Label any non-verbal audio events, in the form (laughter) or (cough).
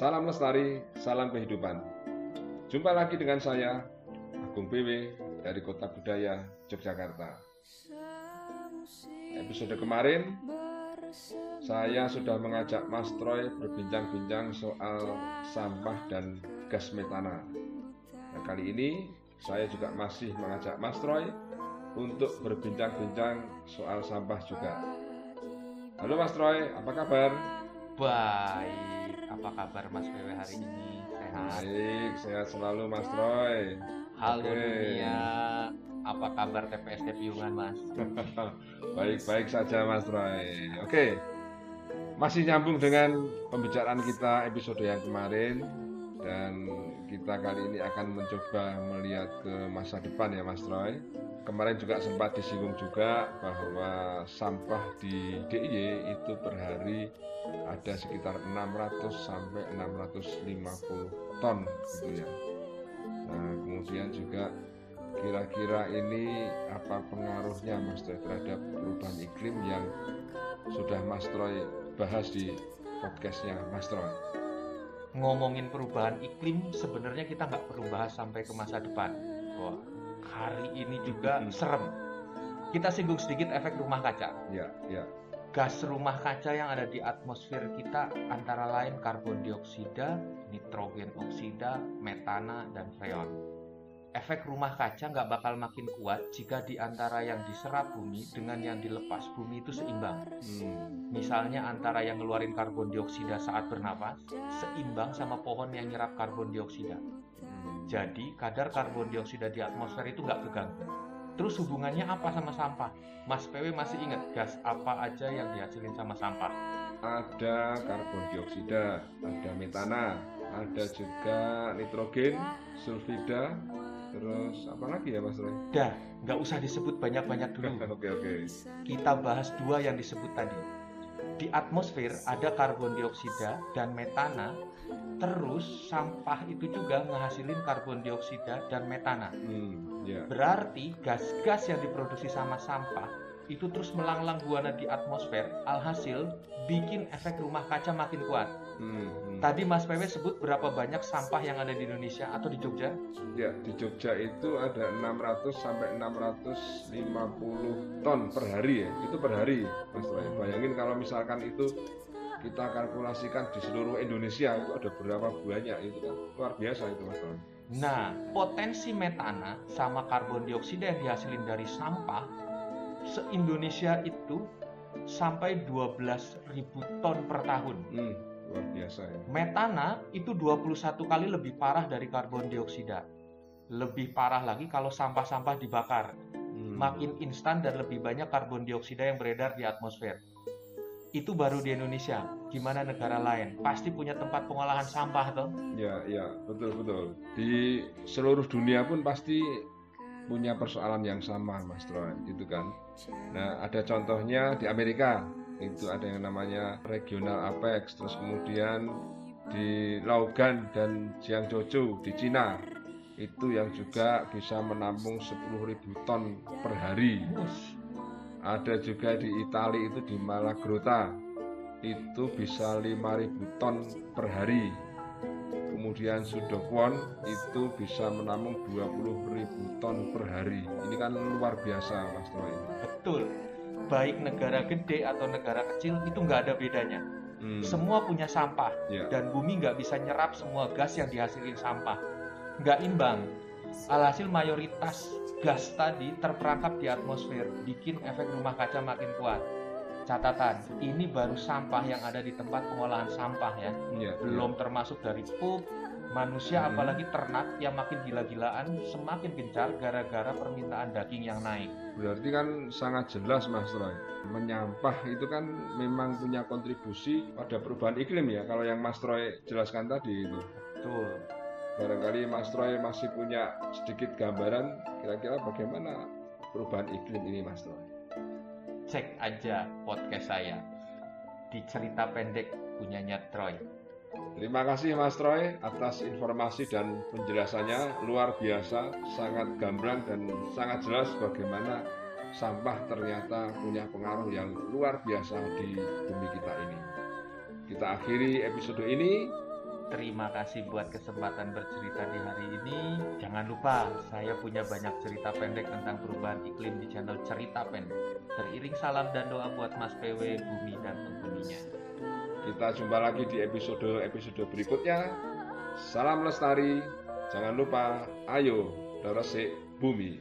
Salam lestari, salam kehidupan. Jumpa lagi dengan saya, Agung BW dari Kota Budaya Yogyakarta. Episode kemarin, saya sudah mengajak Mas Troy berbincang-bincang soal sampah dan gas metana. Nah, kali ini saya juga masih mengajak Mas Troy untuk berbincang-bincang soal sampah juga. Halo Mas Troy, apa kabar? Baik, apa kabar Mas PW hari ini? Sehat? Baik, sehat selalu Mas Troy. Halo Oke. dunia, apa kabar TPST Piungan Mas? (laughs) Baik-baik saja Mas Troy. Oke, masih nyambung dengan pembicaraan kita episode yang kemarin dan kita kali ini akan mencoba melihat ke masa depan ya Mas Troy. Kemarin juga sempat disinggung juga bahwa sampah di DIY itu per hari ada sekitar 600 sampai 650 ton gitu ya. Nah, kemudian juga kira-kira ini apa pengaruhnya Mas Troy terhadap perubahan iklim yang sudah Mas Troy bahas di podcastnya Mas Troy. Ngomongin perubahan iklim, sebenarnya kita nggak perlu bahas sampai ke masa depan. Wah, hari ini juga Hmm. serem. Kita singgung sedikit efek rumah kaca. Ya, ya. Gas rumah kaca yang ada di atmosfer kita antara lain karbon dioksida, nitrogen oksida, metana, dan freon. Efek rumah kaca nggak bakal makin kuat jika di antara yang diserap bumi dengan yang dilepas bumi itu seimbang. Hmm, Misalnya antara yang ngeluarin karbon dioksida saat bernapas seimbang sama pohon yang nyerap karbon dioksida. hmm. Jadi kadar karbon dioksida di atmosfer itu nggak keganggu. Terus hubungannya apa sama sampah? Mas PW masih ingat gas apa aja yang dihasilin sama sampah? Ada karbon dioksida, ada metana, ada juga nitrogen, sulfida, terus apa lagi ya Mas Troy? Dah, nggak usah disebut banyak-banyak dulu. (laughs) Oke oke. Kita bahas dua yang disebut tadi. Di atmosfer ada karbon dioksida dan metana, terus sampah itu juga ngehasilin karbon dioksida dan metana. Hmm, ya. Berarti gas-gas yang diproduksi sama sampah itu terus melanglang buana di atmosfer, alhasil bikin efek rumah kaca makin kuat. Hmm, hmm. Tadi Mas PW sebut berapa banyak sampah yang ada di Indonesia atau di Jogja? Ya, di Jogja itu ada 600 sampai 650 ton per hari ya. Itu per hari, Mas Troy. Bayangin kalau misalkan itu kita kalkulasikan di seluruh Indonesia itu ada berapa banyak itu kan. Luar biasa itu, Mas Troy. Nah, potensi metana sama karbon dioksida yang dihasilin dari sampah se-Indonesia itu sampai 12.000 ton per tahun. Hmm, luar biasa ya. Metana itu 21 kali lebih parah dari karbon dioksida. Lebih parah lagi kalau sampah-sampah dibakar. Hmm. Makin instan dan lebih banyak karbon dioksida yang beredar di atmosfer. Itu baru di Indonesia. Gimana negara lain? Pasti punya tempat pengolahan sampah toh? Ya, ya, betul betul. Di seluruh dunia pun pasti punya persoalan yang sama, Mas Troy, gitu kan. Nah, ada contohnya di Amerika, itu ada yang namanya regional apex, terus kemudian di Laogan dan Jiangzhou di Cina itu yang juga bisa menampung 10.000 ton per hari. Ada juga di Italia itu di Malagrota itu bisa 5.000 ton per hari. Kemudian Sudokwon itu bisa menampung 20.000 ton per hari. Ini kan luar biasa Mas Troy. Betul. Baik negara gede atau negara kecil itu nggak ada bedanya. Hmm, Semua punya sampah ya. dan bumi nggak bisa nyerap semua gas yang dihasilin sampah. Nggak imbang. Alhasil mayoritas gas tadi terperangkap di atmosfer, bikin efek rumah kaca makin kuat. Catatan, ini baru sampah yang ada di tempat pengolahan sampah ya. Ya, Belum termasuk dari pup, manusia Hmm. apalagi ternak yang makin gila-gilaan semakin gencar gara-gara permintaan daging yang naik. Berarti kan sangat jelas Mas Troy. Menyampah itu kan memang punya kontribusi pada perubahan iklim ya. Kalau yang Mas Troy jelaskan tadi itu. Betul. Barangkali Mas Troy masih punya sedikit gambaran kira-kira bagaimana perubahan iklim ini Mas Troy. Cek aja podcast saya di cerita pendek punyanya Troy. Terima kasih Mas Troy atas informasi dan penjelasannya luar biasa, sangat gamblang dan sangat jelas bagaimana sampah ternyata punya pengaruh yang luar biasa di bumi kita ini. Kita akhiri episode ini. Terima kasih buat kesempatan bercerita di hari ini. Jangan lupa, saya punya banyak cerita pendek tentang perubahan iklim di channel Cerita Pendek. Teriring salam dan doa buat Mas PW, Bumi, dan penghuninya. Kita jumpa lagi di episode-episode berikutnya. Salam lestari. Jangan lupa, ayo, resik bumi.